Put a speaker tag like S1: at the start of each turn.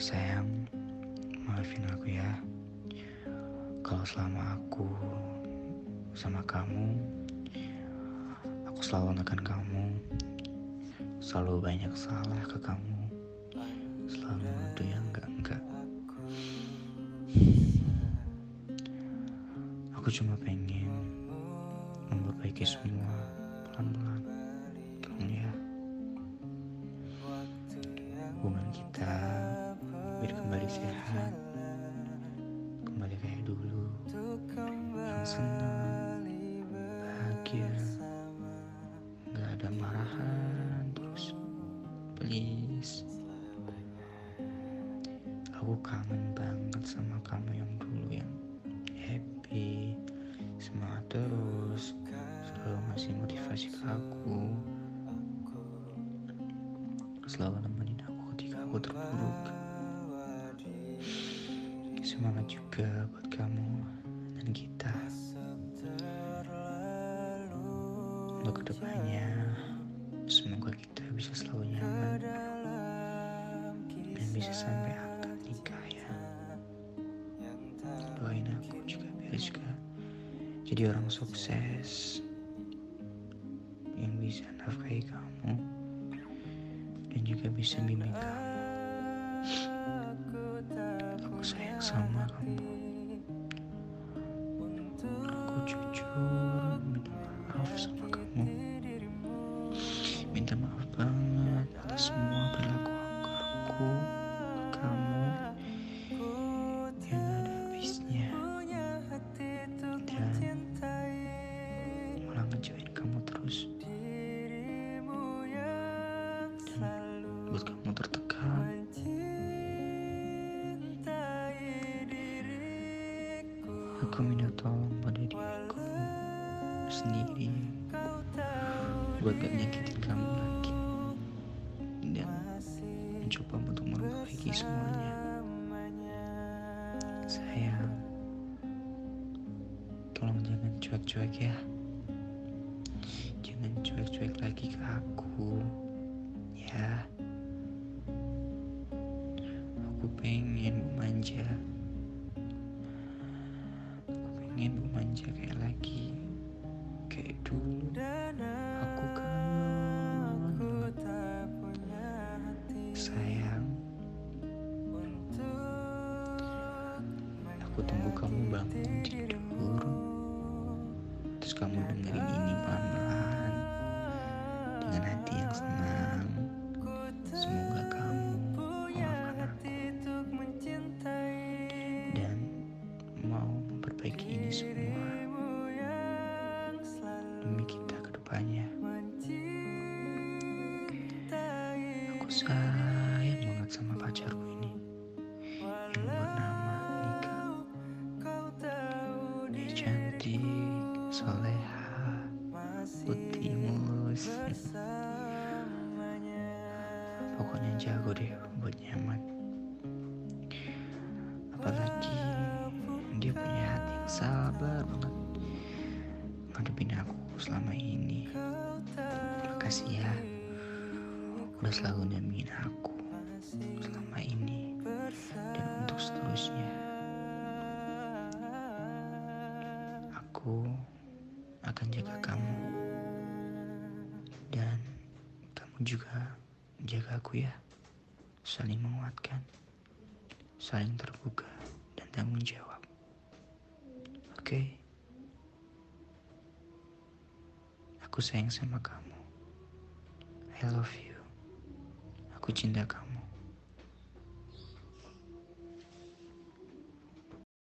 S1: Sayang, maafin aku ya. Kalau selama aku sama kamu, aku selalu menekan kamu, selalu banyak salah ke kamu, selalu nuduh yang enggak-enggak. Aku cuma pengen memperbaiki semua kembali kayak dulu. Yang senang, bahagia. Gak ada marahan terus. Please. Aku kangen banget sama kamu yang dulu yang happy, semangat terus, selalu ngasih motivasi ke aku, selalu nemenin aku ketika aku terpuruk. Semangat juga buat kamu dan kita. Untuk ke depannya, semoga kita bisa selalu nyaman dan bisa sampai akad nikah ya. Doain aku juga biar juga jadi orang sukses yang bisa nafkahi kamu dan juga bisa bimbing kamu. Sama kamu. Aku jujur minta maaf sama kamu. Minta maaf banget atas semua perilaku aku, ke kamu yang ada habisnya dan malah ngecewain kamu terus dan buat kamu tertekan aku minta tolong pada diriku sendiri buat gak nyakitin kamu lagi dan mencoba untuk memperbaiki semuanya. Sayang tolong jangan cuek-cuek ya. Jangan cuek-cuek lagi ke aku ya. Aku pengen manja manja kayak lagi kayak dulu. Aku kangen. sayang. aku tunggu kamu bangun tidur terus kamu dengerin sayang banget sama pacarku ini. Yang bernama Nika. Dia cantik soleha putih mulus. Pokoknya jago deh buat nyaman. Apalagi dia punya hati yang sabar banget ngadepin aku selama ini. Makasih ya udah selalu dampingin aku selama ini dan untuk seterusnya. Aku akan jaga kamu dan kamu juga jaga aku ya. Saling menguatkan saling terbuka dan tanggung jawab. Oke? Aku sayang sama kamu. I love you aku cinta kamu